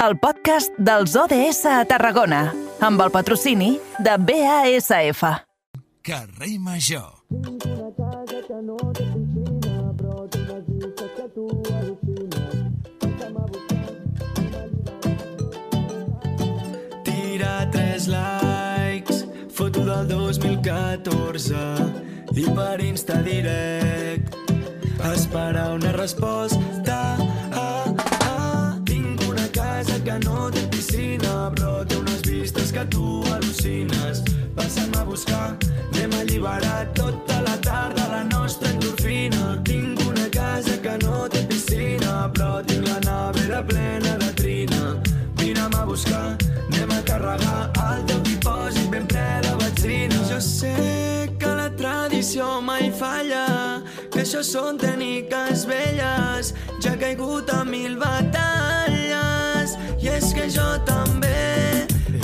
el podcast dels ODS a Tarragona, amb el patrocini de BASF. Carrer Major. Tira tres likes, foto del 2014 i per Insta direct esperar una resposta. Que no té piscina, però té unes vistes que tu al·lucines. Passa'm a buscar, anem a alliberar tota la tarda la nostra endorfina. Tinc una casa que no té piscina, però tinc la nevera plena de trina. Vine'm a buscar, anem a carregar el teu dipòsit ben ple de benzina. Jo sé que la tradició mai falla, que això són tècniques velles, ja he caigut a mil batalles, jo també...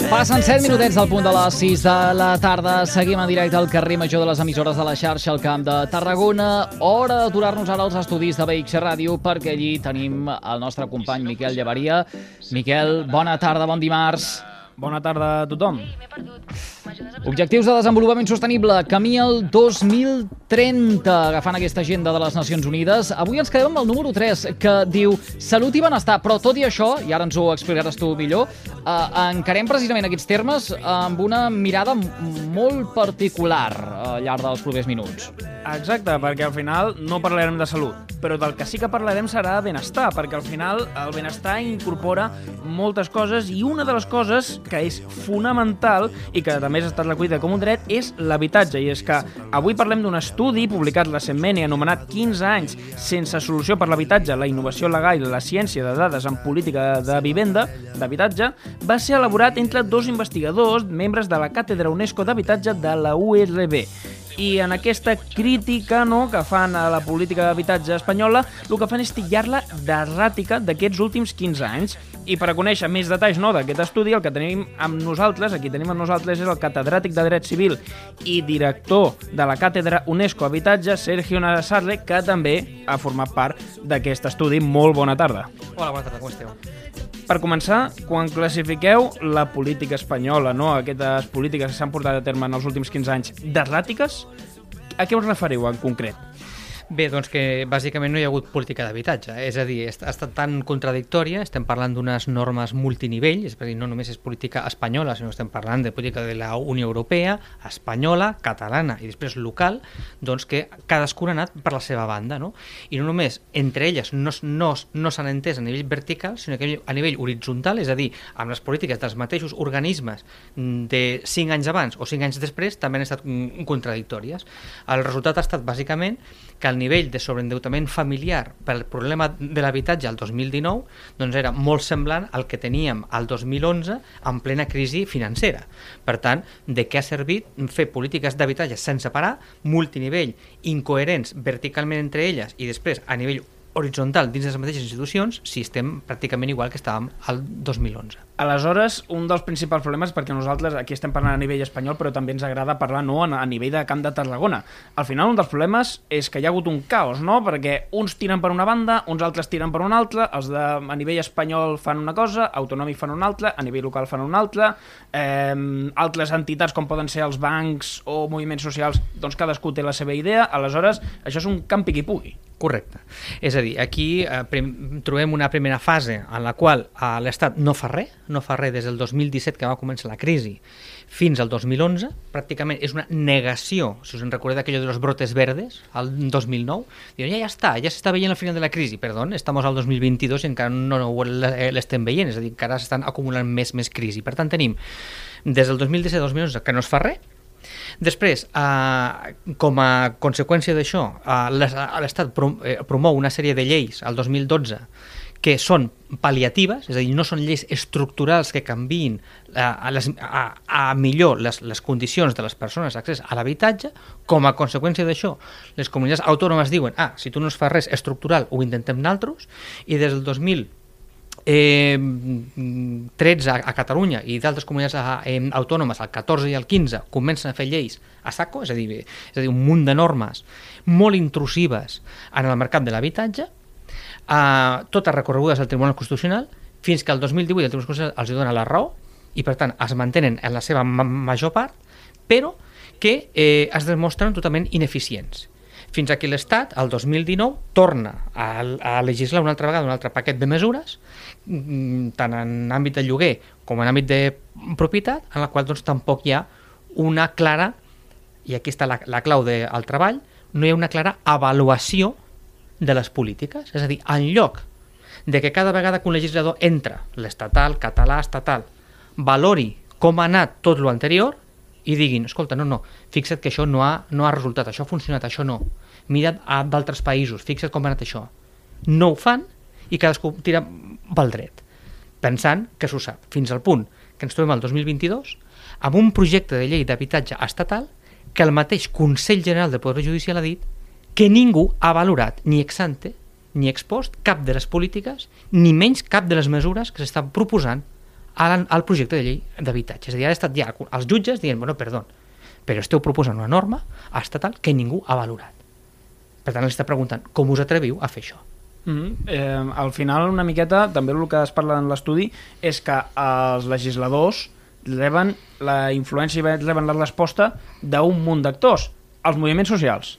Passen 7 minutets del punt de les 6 de la tarda. Seguim en directe al carrer major de les emissores de la xarxa al Camp de Tarragona. Hora d'aturar-nos ara als estudis de BX Ràdio perquè allí tenim el nostre company Miquel Llevaria. Miquel, bona tarda, bon dimarts. Bona tarda a tothom. Objectius de desenvolupament sostenible, camí al 2030, agafant aquesta agenda de les Nacions Unides. Avui ens quedem amb el número 3, que diu Salut i benestar, però tot i això, i ara ens ho explicaràs tu millor, eh, encarem precisament aquests termes amb una mirada molt particular al llarg dels propers minuts. Exacte, perquè al final no parlarem de salut, però del que sí que parlarem serà de benestar, perquè al final el benestar incorpora moltes coses i una de les coses que és fonamental i que també ha estat recollida com un dret és l'habitatge, i és que avui parlem d'un estudi publicat recentment i anomenat 15 anys sense solució per l'habitatge, la innovació legal i la ciència de dades en política de vivenda, d'habitatge, va ser elaborat entre dos investigadors, membres de la Càtedra UNESCO d'Habitatge de la URB. I en aquesta crítica no, que fan a la política d'habitatge espanyola, el que fan és titllar-la d'erràtica d'aquests últims 15 anys. I per a conèixer més detalls no, d'aquest estudi, el que tenim amb nosaltres, aquí tenim amb nosaltres, és el catedràtic de Dret Civil i director de la Càtedra UNESCO Habitatge, Sergio Nassarre, que també ha format part d'aquest estudi. Molt bona tarda. Hola, bona tarda, com esteu? Per començar, quan classifiqueu la política espanyola, no, aquestes polítiques que s'han portat a terme en els últims 15 anys, d'erràtiques, a què us referiu en concret? Bé, doncs que bàsicament no hi ha hagut política d'habitatge. És a dir, ha estat tan contradictòria, estem parlant d'unes normes multinivell, és a dir, no només és política espanyola, sinó estem parlant de política de la Unió Europea, espanyola, catalana i després local, doncs que cadascuna ha anat per la seva banda, no? I no només entre elles no, no, no s'han entès a nivell vertical, sinó que a nivell horitzontal, és a dir, amb les polítiques dels mateixos organismes de 5 anys abans o 5 anys després també han estat mm, contradictòries. El resultat ha estat bàsicament que el nivell de sobreendeutament familiar pel problema de l'habitatge al 2019 doncs era molt semblant al que teníem al 2011 en plena crisi financera. Per tant, de què ha servit fer polítiques d'habitatge sense parar, multinivell, incoherents verticalment entre elles i després a nivell horitzontal dins de les mateixes institucions si estem pràcticament igual que estàvem al 2011. Aleshores, un dels principals problemes, perquè nosaltres aquí estem parlant a nivell espanyol, però també ens agrada parlar no, a nivell de Camp de Tarragona. Al final, un dels problemes és que hi ha hagut un caos, no? Perquè uns tiren per una banda, uns altres tiren per una altra, els de a nivell espanyol fan una cosa, autonòmic fan una altra, a nivell local fan una altra, eh, altres entitats com poden ser els bancs o moviments socials, doncs cadascú té la seva idea, aleshores això és un camp piqui-pugui. Correcte. És a dir, aquí eh, prim, trobem una primera fase en la qual eh, l'Estat no fa res, no fa res des del 2017 que va començar la crisi fins al 2011, pràcticament és una negació, si us en recordeu d'aquello de los brotes verdes, al 2009, diuen, ja, ja està, ja s'està veient el final de la crisi, perdó, estamos al 2022 i encara no, no l'estem veient, és a dir, encara s'estan acumulant més, més crisi. Per tant, tenim des del 2017 al 2011 que no es fa res, Després, eh, com a conseqüència d'això, eh, l'Estat promou una sèrie de lleis al 2012 que són pal·liatives, és a dir, no són lleis estructurals que canviïn a, les, a, a millor les, les condicions de les persones d'accés a l'habitatge, com a conseqüència d'això, les comunitats autònomes diuen ah, si tu no es fas res estructural, ho intentem naltros, i des del 2000 eh, 13 a, a Catalunya i d'altres comunitats a, autònomes, el 14 i el 15, comencen a fer lleis a saco, és a dir, és a dir un munt de normes molt intrusives en el mercat de l'habitatge, eh, totes recorregudes al Tribunal Constitucional, fins que el 2018 el Tribunal Constitucional els dona la raó i per tant es mantenen en la seva ma major part, però que eh, es demostren totalment ineficients. Fins a que l'Estat, el 2019, torna a, a legislar una altra vegada un altre paquet de mesures, tant en àmbit de lloguer com en àmbit de propietat, en la qual doncs, tampoc hi ha una clara, i aquí està la, la clau del treball, no hi ha una clara avaluació de les polítiques. És a dir, en lloc de que cada vegada que un legislador entra, l'estatal, català, estatal, valori com ha anat tot lo anterior i diguin, escolta, no, no, fixa't que això no ha, no ha resultat, això ha funcionat, això no. Mira't a d'altres països, fixa't com ha anat això. No ho fan i cadascú tira pel dret, pensant que s'ho sap, fins al punt que ens trobem al 2022 amb un projecte de llei d'habitatge estatal que el mateix Consell General del Poder Judicial ha dit que ningú ha valorat ni ex ante ni ex post cap de les polítiques ni menys cap de les mesures que s'estan proposant al, al projecte de llei d'habitatge. És a dir, ha estat ja els jutges dient, bueno, perdó, però esteu proposant una norma estatal que ningú ha valorat. Per tant, els està preguntant, com us atreviu a fer això? Mm -hmm. eh, al final, una miqueta, també el que es parla en l'estudi és que els legisladors reben la influència i reben la resposta d'un munt d'actors, els moviments socials,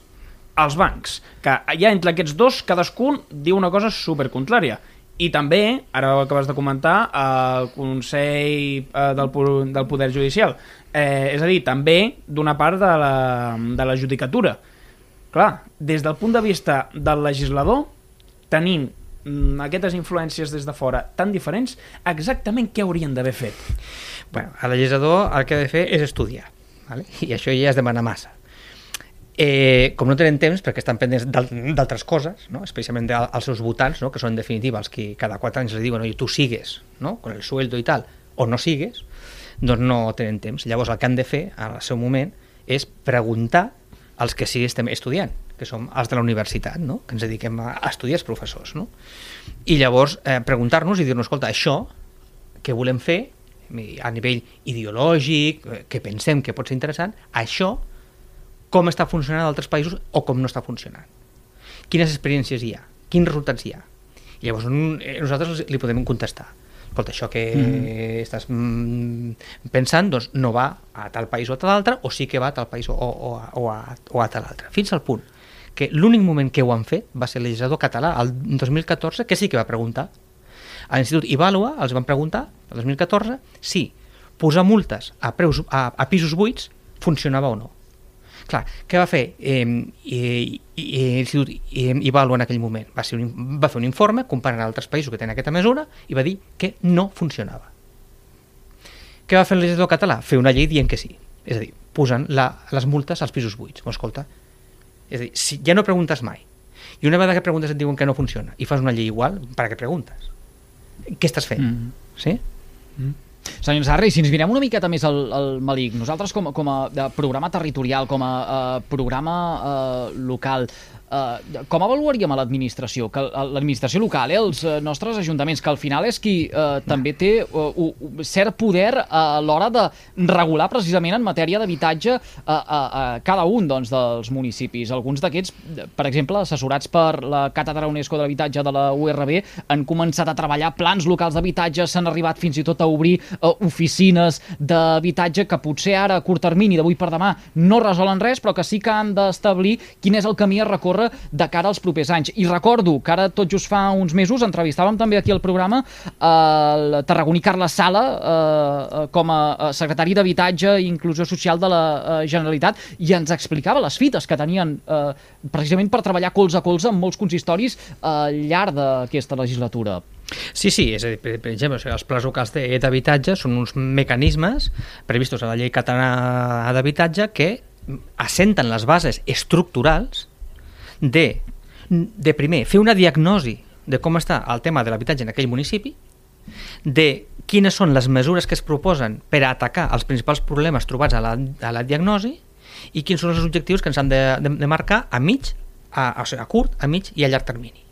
els bancs, que ja entre aquests dos cadascun diu una cosa supercontrària i també, ara ho acabes de comentar, el Consell eh, del, del Poder Judicial. Eh, és a dir, també d'una part de la, de la judicatura. Clar, des del punt de vista del legislador, tenim mm, aquestes influències des de fora tan diferents, exactament què haurien d'haver fet? Bueno, el legislador el que ha de fer és estudiar, ¿vale? i això ja es demana massa eh, com no tenen temps, perquè estan pendents d'altres coses, no? especialment dels seus votants, no? que són en definitiva els que cada quatre anys els diuen oye, tu sigues, no? con el sueldo i tal, o no sigues, doncs no tenen temps. Llavors el que han de fer al seu moment és preguntar als que sí estem estudiant, que som els de la universitat, no? que ens dediquem a estudiar els professors. No? I llavors eh, preguntar-nos i dir-nos, escolta, això que volem fer a nivell ideològic, eh, que pensem que pot ser interessant, això com està funcionant a altres països o com no està funcionant. Quines experiències hi ha? Quins resultats hi ha? I llavors eh, nosaltres li podem contestar escolta, això que mm. estàs mm, pensant doncs no va a tal país o a tal altre, o sí que va a tal país o, o, o, a, o a tal altre. Fins al punt que l'únic moment que ho han fet va ser el legislador català, el 2014, que sí que va preguntar. A l'Institut Ivalua els van preguntar, el 2014, si posar multes a, preus, a, a pisos buits funcionava o no. Clar, què va fer eh, l'Institut Ivalu en aquell moment? Va, ser un, va fer un informe comparant altres països que tenen aquesta mesura i va dir que no funcionava. Què va fer el legislador català? Fer una llei dient que sí. És a dir, posant la, les multes als pisos buits. M'ho escolta? És a dir, si ja no preguntes mai, i una vegada que preguntes et diuen que no funciona, i fas una llei igual, per a què preguntes? Què estàs fent? Mm. Sí? Mm. Senyor Sarri, si ens mirem una miqueta més al, al Malic, nosaltres com, com a programa territorial, com a, a programa uh, local, Uh, com avaluaríem a l'administració? Que l'administració local, eh, els uh, nostres ajuntaments, que al final és qui uh, també té uh, uh, cert poder a l'hora de regular precisament en matèria d'habitatge a uh, uh, cada un doncs, dels municipis. Alguns d'aquests, per exemple, assessorats per la Càtedra UNESCO de l'Habitatge de la URB, han començat a treballar plans locals d'habitatge, s'han arribat fins i tot a obrir uh, oficines d'habitatge que potser ara a curt termini, d'avui per demà, no resolen res, però que sí que han d'establir quin és el camí a recórrer córrer de cara als propers anys. I recordo que ara tot just fa uns mesos entrevistàvem també aquí al programa el tarragoní Carles Sala eh, eh, com a secretari d'Habitatge i Inclusió Social de la eh, Generalitat i ens explicava les fites que tenien eh, precisament per treballar colze a colze amb molts consistoris al llarg d'aquesta legislatura. Sí, sí, és a dir, per exemple, els plans locals d'habitatge són uns mecanismes previstos a la llei catalana d'habitatge que assenten les bases estructurals de, de primer, fer una diagnosi de com està el tema de l'habitatge en aquell municipi, de quines són les mesures que es proposen per a atacar els principals problemes trobats a la, a la diagnosi i quins són els objectius que ens han de, de, de marcar a mig, a, a, a curt, a mig i a llarg termini.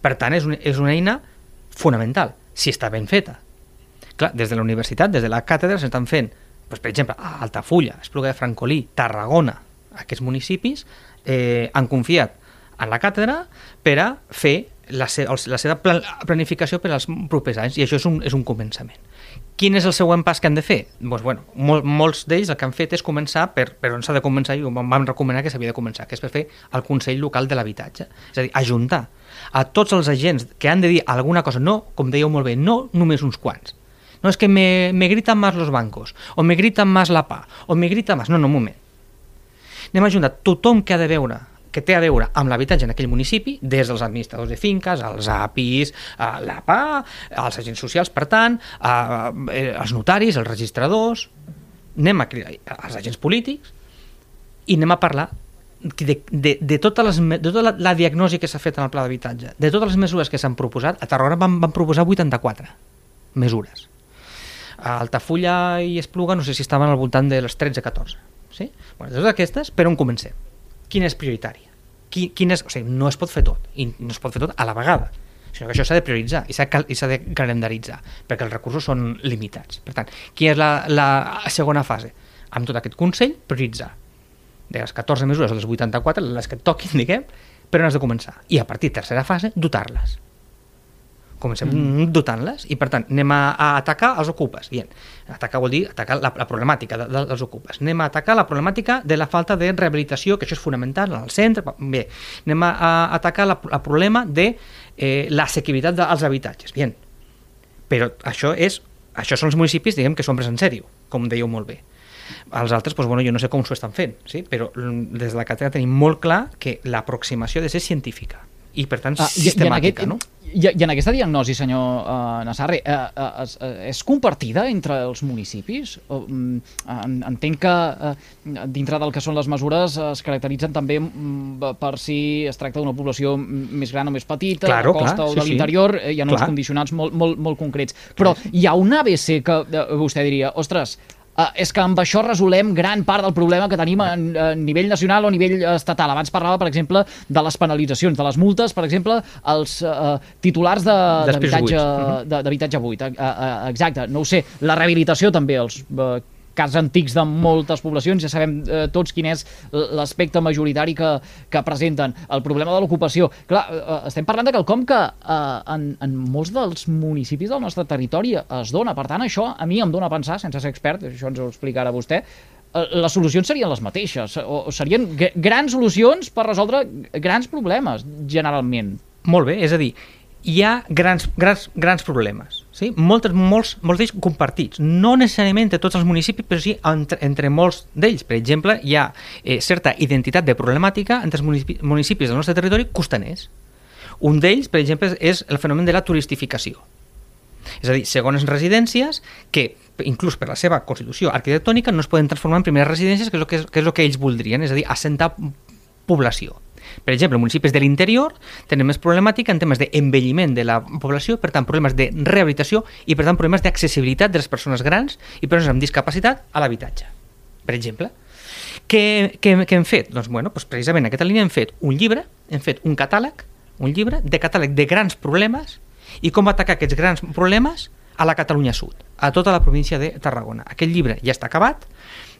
Per tant, és, un, és una eina fonamental, si està ben feta. Clar, des de la universitat, des de la càtedra, s'estan fent, doncs, per exemple, a Altafulla, Espluga de Francolí, Tarragona, aquests municipis eh, han confiat en la càtedra per a fer la, se la seva pla planificació per als propers anys, i això és un, és un començament. Quin és el següent pas que han de fer? Doncs, bueno, mol, molts d'ells el que han fet és començar per, per on s'ha de començar, i vam recomanar que s'havia de començar, que és per fer el Consell Local de l'Habitatge. És a dir, ajuntar a tots els agents que han de dir alguna cosa, no, com dèieu molt bé, no només uns quants. No és que me, me gritan más los bancos, o me gritan más la PA, o me grita más... No, no, un moment. Anem a ajuntar tothom que ha de veure que té a veure amb l'habitatge en aquell municipi, des dels administradors de finques, els APIs, a l'APA, els agents socials, per tant, a, eh, els notaris, els registradors, anem a cridar els agents polítics i anem a parlar de, de, de, totes les, de tota la, la diagnosi que s'ha fet en el pla d'habitatge, de totes les mesures que s'han proposat, a Tarragona van, van proposar 84 mesures. A Altafulla i Espluga no sé si estaven al voltant de les 13-14. Sí? Bueno, totes aquestes, per on comencem? Quina és prioritària? Qui, quin és, o sigui, no es pot fer tot, i no es pot fer tot a la vegada, sinó que això s'ha de prioritzar i s'ha de calendaritzar, perquè els recursos són limitats. Per tant, quina és la, la segona fase? Amb tot aquest Consell, prioritzar. De les 14 mesures o les 84, les que toquin, diguem, per on has de començar. I a partir de tercera fase, dotar-les comencem mm. dotant-les i per tant anem a, a atacar els ocupes Bien. atacar vol dir atacar la, la problemàtica de, de, dels ocupes anem a atacar la problemàtica de la falta de rehabilitació que això és fonamental al centre bé, anem a, a atacar la, la problema de eh, l'assequibilitat dels habitatges Bien. però això és això són els municipis diguem que són pres en sèrio com dèieu molt bé els altres, doncs, bueno, jo no sé com s'ho estan fent, sí? però des de la càtedra tenim molt clar que l'aproximació ha de ser científica i per tant Ah, i, i, sistemàtica, aquest, no? i, I en aquesta diagnosi, senyor uh, Nassarre, uh, uh, és, uh, és compartida entre els municipis? O, um, en, entenc que uh, dintre del que són les mesures uh, es caracteritzen també um, per si es tracta d'una població mm, més gran o més petita, Claro, de costa clar, o sí, de sí. l'interior, eh, hi ha uns Clar. condicionants molt, molt, molt concrets. Però hi ha un ABC que uh, vostè diria, ostres, Uh, és que amb això resolem gran part del problema que tenim a, a nivell nacional o a nivell estatal. Abans parlava, per exemple, de les penalitzacions, de les multes, per exemple, als uh, titulars de- Dels pisos d'habitatge buits. de- d'habitatge buit. Uh, uh, exacte. No ho sé, la rehabilitació també, els uh, casos antics de moltes poblacions, ja sabem eh, tots quin és l'aspecte majoritari que, que presenten. El problema de l'ocupació. Clar, eh, estem parlant de quelcom que eh, en, en molts dels municipis del nostre territori es dona. Per tant, això a mi em dona a pensar, sense ser expert, això ens ho explicarà vostè, eh, les solucions serien les mateixes, o serien gr- grans solucions per resoldre grans problemes, generalment. Molt bé, és a dir, hi ha grans, grans, grans problemes, sí? Moltes, molts, molts d'ells compartits, no necessàriament entre tots els municipis, però sí entre, entre molts d'ells. Per exemple, hi ha eh, certa identitat de problemàtica entre els municipi, municipis del nostre territori costaners. Un d'ells, per exemple, és el fenomen de la turistificació. És a dir, segones residències que, inclús per la seva constitució arquitectònica, no es poden transformar en primeres residències, que és el que, que, és el que ells voldrien, és a dir, assentar població. Per exemple, municipis de l'interior tenen més problemàtica en temes d'envelliment de la població, per tant, problemes de rehabilitació i, per tant, problemes d'accessibilitat de les persones grans i persones amb discapacitat a l'habitatge, per exemple. Què, què, què hem fet? Doncs, bueno, doncs precisament en aquesta línia hem fet un llibre, hem fet un catàleg, un llibre de catàleg de grans problemes i com atacar aquests grans problemes a la Catalunya Sud, a tota la província de Tarragona. Aquest llibre ja està acabat,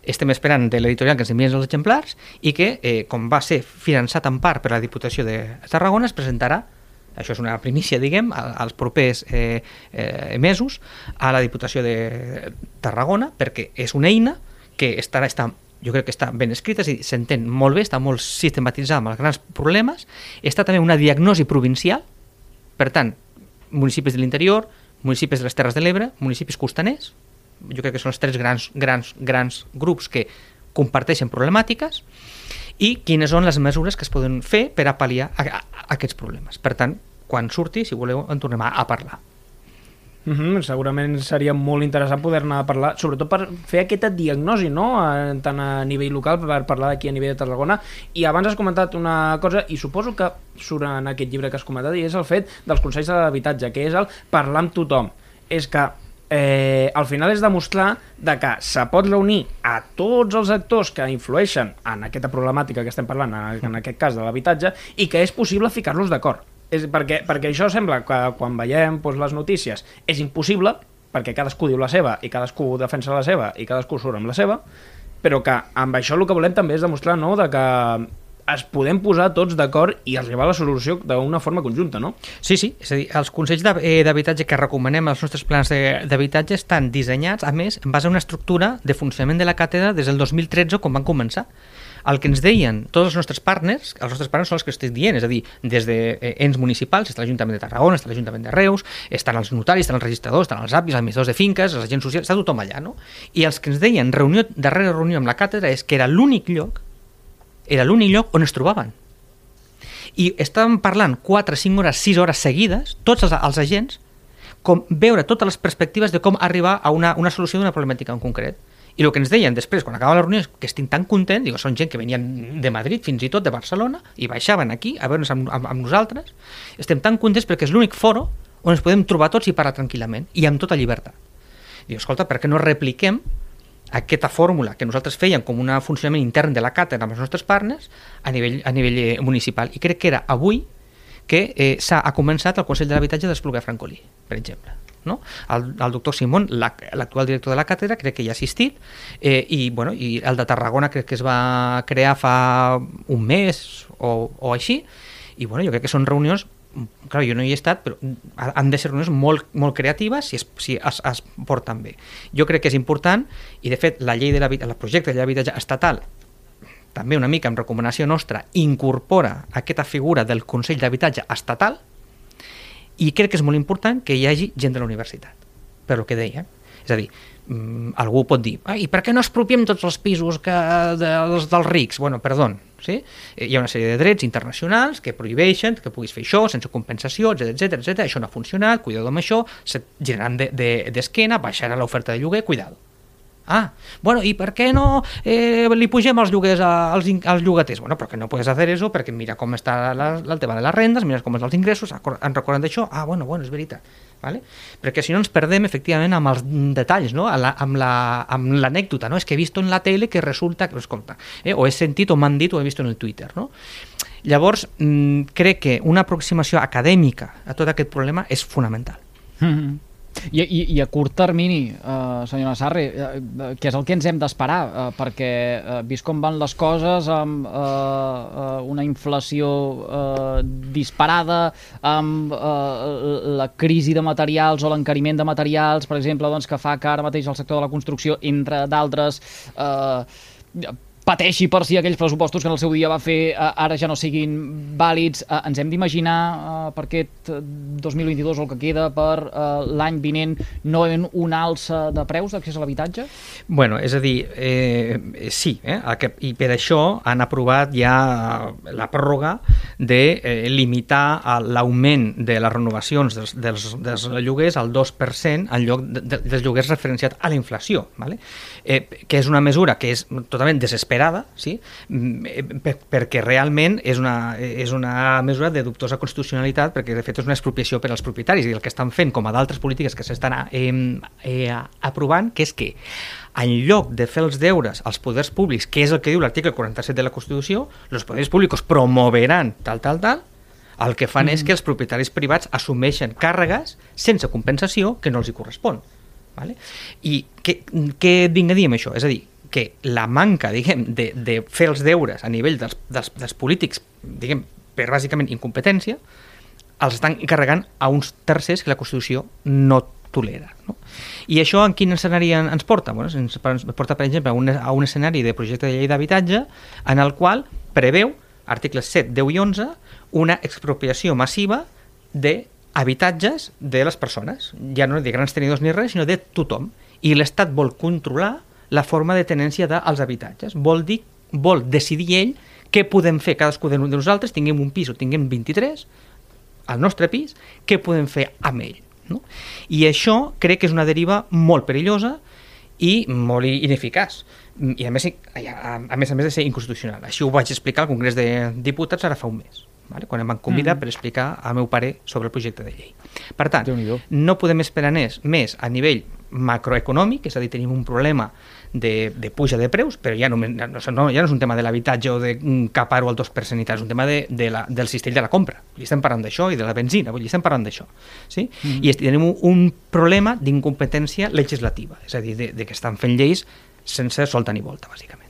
estem esperant de l'editorial que ens envien els exemplars i que, eh, com va ser finançat en part per la Diputació de Tarragona, es presentarà això és una primícia, diguem, als propers eh, eh, mesos a la Diputació de Tarragona, perquè és una eina que estarà, està, jo crec que està ben escrita, s'entén molt bé, està molt sistematitzada amb els grans problemes, està també una diagnosi provincial, per tant, municipis de l'interior, municipis de les Terres de l'Ebre, municipis costaners, jo crec que són els tres grans, grans, grans grups que comparteixen problemàtiques i quines són les mesures que es poden fer per a pal·liar a, a, a aquests problemes. Per tant, quan surti, si voleu, en tornem a, a parlar. Mm -hmm, segurament seria molt interessant poder-ne parlar, sobretot per fer aquesta diagnosi, no? Eh, tant a nivell local, per parlar d'aquí a nivell de Tarragona. I abans has comentat una cosa, i suposo que surt en aquest llibre que has comentat, i és el fet dels consells de l'habitatge, que és el parlar amb tothom. És que eh, al final és demostrar de que se pot reunir a tots els actors que influeixen en aquesta problemàtica que estem parlant, en, aquest cas de l'habitatge, i que és possible ficar-los d'acord. És perquè, perquè això sembla que quan veiem doncs, les notícies és impossible, perquè cadascú diu la seva i cadascú defensa la seva i cadascú surt amb la seva, però que amb això el que volem també és demostrar no, de que es podem posar tots d'acord i arribar a la solució d'una forma conjunta, no? Sí, sí, és a dir, els consells eh, d'habitatge que recomanem als nostres plans d'habitatge estan dissenyats, a més, en base a una estructura de funcionament de la càtedra des del 2013, quan van començar. El que ens deien tots els nostres partners, els nostres partners són els que estic dient, és a dir, des de eh, ens municipals, està l'Ajuntament de Tarragona, està l'Ajuntament de Reus, estan els notaris, estan els registradors, estan els APIs, els administradors de finques, els agents socials, està tothom allà, no? I els que ens deien reunió darrere reunió amb la càtedra és que era l'únic lloc era l'únic lloc on es trobaven i estàvem parlant 4, 5 hores, 6 hores seguides, tots els, els agents, com veure totes les perspectives de com arribar a una, una solució d'una problemàtica en concret. I el que ens deien després, quan acabava la reunió, és que estic tan content, digo, són gent que venien de Madrid, fins i tot de Barcelona, i baixaven aquí a veure'ns amb, amb, amb nosaltres. Estem tan contents perquè és l'únic foro on ens podem trobar tots i parlar tranquil·lament, i amb tota llibertat. Diu, escolta, per què no repliquem aquesta fórmula que nosaltres fèiem com un funcionament intern de la càtedra amb els nostres partners a nivell, a nivell eh, municipal. I crec que era avui que eh, s'ha ha començat el Consell de l'Habitatge d'Espluga Francolí, per exemple. No? El, el doctor Simón, la- l'actual director de la càtedra, crec que hi ha assistit, eh, i, bueno, i el de Tarragona crec que es va crear fa un mes o, o així, i bueno, jo crec que són reunions clar, jo no hi he estat, però ha- han de ser reunions molt, molt creatives si, es, si es, es porten bé. Jo crec que és important, i de fet la llei de l'habitatge, el projecte de l'habitatge estatal també una mica en recomanació nostra, incorpora aquesta figura del Consell d'Habitatge estatal i crec que és molt important que hi hagi gent de la universitat, per lo que deia. És a dir, algú pot dir "Ah, i per què no expropiem tots els pisos que, dels, dels rics? Bueno, perdó, sí? Eh, hi ha una sèrie de drets internacionals que prohibeixen que puguis fer això sense compensació, etc etc etc. Això no ha funcionat, cuidado amb això, se generaran d'esquena, de, d'esquena, baixarà l'oferta de lloguer, cuidado. Ah, bueno, i per què no eh, li pugem els lloguers a- als, als llogaters? Bueno, perquè no puedes hacer eso, perquè mira com està la, la, el tema de les rendes, mira com és els ingressos, en recordant d'això, ah, bueno, bueno, és veritat. Vale? Perquè si no ens perdem efectivament amb els detalls, no? La- amb la- l'anècdota, no? És que he vist en la tele que resulta que, escolta, eh? o he sentit o m'han dit o he vist en el Twitter, no? Llavors, mm, crec que una aproximació acadèmica a tot aquest problema és fonamental. Mhm. I, i, I a curt termini, uh, senyora Sarri, uh, què és el que ens hem d'esperar? Uh, perquè, uh, vist com van les coses, amb uh, uh, una inflació uh, disparada, amb uh, la crisi de materials o l'encariment de materials, per exemple, doncs, que fa que ara mateix el sector de la construcció, entre d'altres, uh, pateixi per si aquells pressupostos que en el seu dia va fer eh, ara ja no siguin vàlids. Eh, ens hem d'imaginar eh, per aquest eh, 2022 o el que queda per l'any vinent no en una alça de preus d'accés a l'habitatge? Bueno, és a dir, eh, sí, eh, i per això han aprovat ja la pròrroga de eh, limitar l'augment de les renovacions dels, dels, dels lloguers al 2% en lloc de, de, dels lloguers referenciat a la inflació, ¿vale? eh, que és una mesura que és totalment desesperada, sí? Mm, eh, per, perquè realment és una, és una mesura de dubtosa constitucionalitat perquè de fet és una expropiació per als propietaris i el que estan fent, com a d'altres polítiques que s'estan eh, eh, aprovant, que és que en lloc de fer els deures als poders públics, que és el que diu l'article 47 de la Constitució, els poders públics promoveran tal, tal, tal, el que fan mm. és que els propietaris privats assumeixen càrregues sense compensació que no els hi correspon. Vale? I què, què vinc a dir amb això? És a dir, que la manca, diguem, de, de fer els deures a nivell dels, dels, dels polítics, diguem, per bàsicament incompetència, els estan carregant a uns tercers que la Constitució no tolera. No? I això en quin escenari en- ens porta? Bueno, ens porta, per exemple, a un, a un escenari de projecte de llei d'habitatge en el qual preveu, articles 7, 10 i 11, una expropiació massiva de habitatges de les persones, ja no de grans tenidors ni res, sinó de tothom. I l'Estat vol controlar la forma de tenència dels habitatges. Vol dir, vol decidir ell què podem fer cadascú de nosaltres, tinguem un pis o tinguem 23, al nostre pis, què podem fer amb ell. No? I això crec que és una deriva molt perillosa i molt ineficaç. I a més, a, a més a més de ser inconstitucional. Així ho vaig explicar al Congrés de Diputats ara fa un mes, vale? quan em van convidar mm. per explicar el meu pare sobre el projecte de llei. Per tant, no podem esperar més, més a nivell macroeconòmic, és a dir, tenim un problema de, de puja de preus, però ja no, no, no, ja no és un tema de l'habitatge o de mm, capar-ho al 2% i tal, és un tema de, de la, del cistell de la compra. I estem parlant d'això, i de la benzina, vull dir, estem parlant d'això. Sí? Mm. I est- tenim un, un problema d'incompetència legislativa, és a dir, de, de que estan fent lleis sense solta ni volta, bàsicament.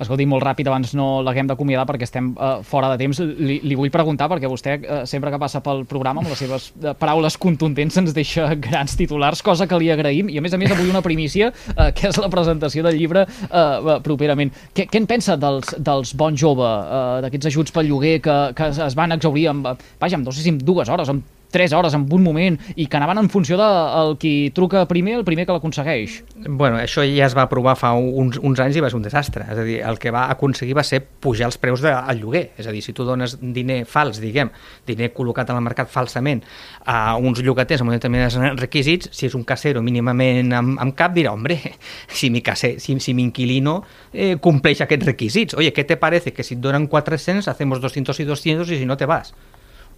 Escolti, molt ràpid, abans no l'haguem d'acomiadar perquè estem uh, fora de temps. Li, li vull preguntar, perquè vostè, uh, sempre que passa pel programa, amb les seves uh, paraules contundents, ens deixa grans titulars, cosa que li agraïm, i a més a més avui una primícia, uh, que és la presentació del llibre uh, properament. Què, què en pensa dels, dels bons jove, uh, d'aquests ajuts pel lloguer que, que es van exaurir amb, vaja, amb, no sé si amb dues hores, amb 3 hores en un moment i que anaven en funció del de, qui truca primer, el primer que l'aconsegueix. Bueno, això ja es va provar fa uns, uns anys i va ser un desastre. És a dir, el que va aconseguir va ser pujar els preus del de, lloguer. És a dir, si tu dones diner fals, diguem, diner col·locat el mercat falsament a uns llogaters amb determinats requisits, si és un casero mínimament amb, amb cap, dirà, hombre, si mi, case, si, si mi inquilino eh, compleix aquests requisits, oye, ¿qué te parece? Que si et donen 400, hacemos 200 y 200 y si no te vas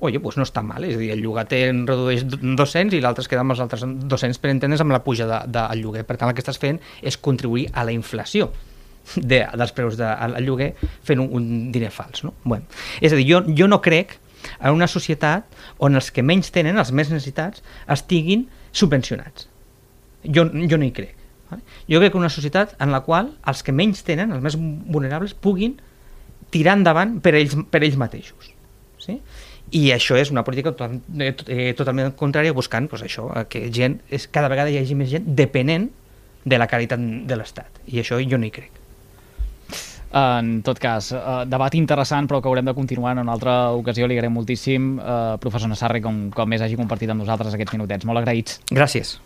oye, pues no està mal, és a dir, el llogater en redueix 200 i l'altre es queda amb els altres 200 per entendre's amb la puja del de, de lloguer. Per tant, el que estàs fent és contribuir a la inflació de, dels preus del de, lloguer fent un, un diner fals. No? Bueno, és a dir, jo, jo no crec en una societat on els que menys tenen, els més necessitats, estiguin subvencionats. Jo, jo no hi crec. Vale? Jo crec que una societat en la qual els que menys tenen, els més vulnerables, puguin tirar endavant per ells, per ells mateixos. Sí? I això és una política tot, eh, eh, totalment contrària buscant pues, això, que gent és, cada vegada hi hagi més gent depenent de la caritat de l'Estat. I això jo no hi crec. En tot cas, uh, debat interessant però que haurem de continuar en una altra ocasió. Li agraïm moltíssim, uh, professor Nassarri com, com més hagi compartit amb nosaltres aquests minutets, molt agraïts. Gràcies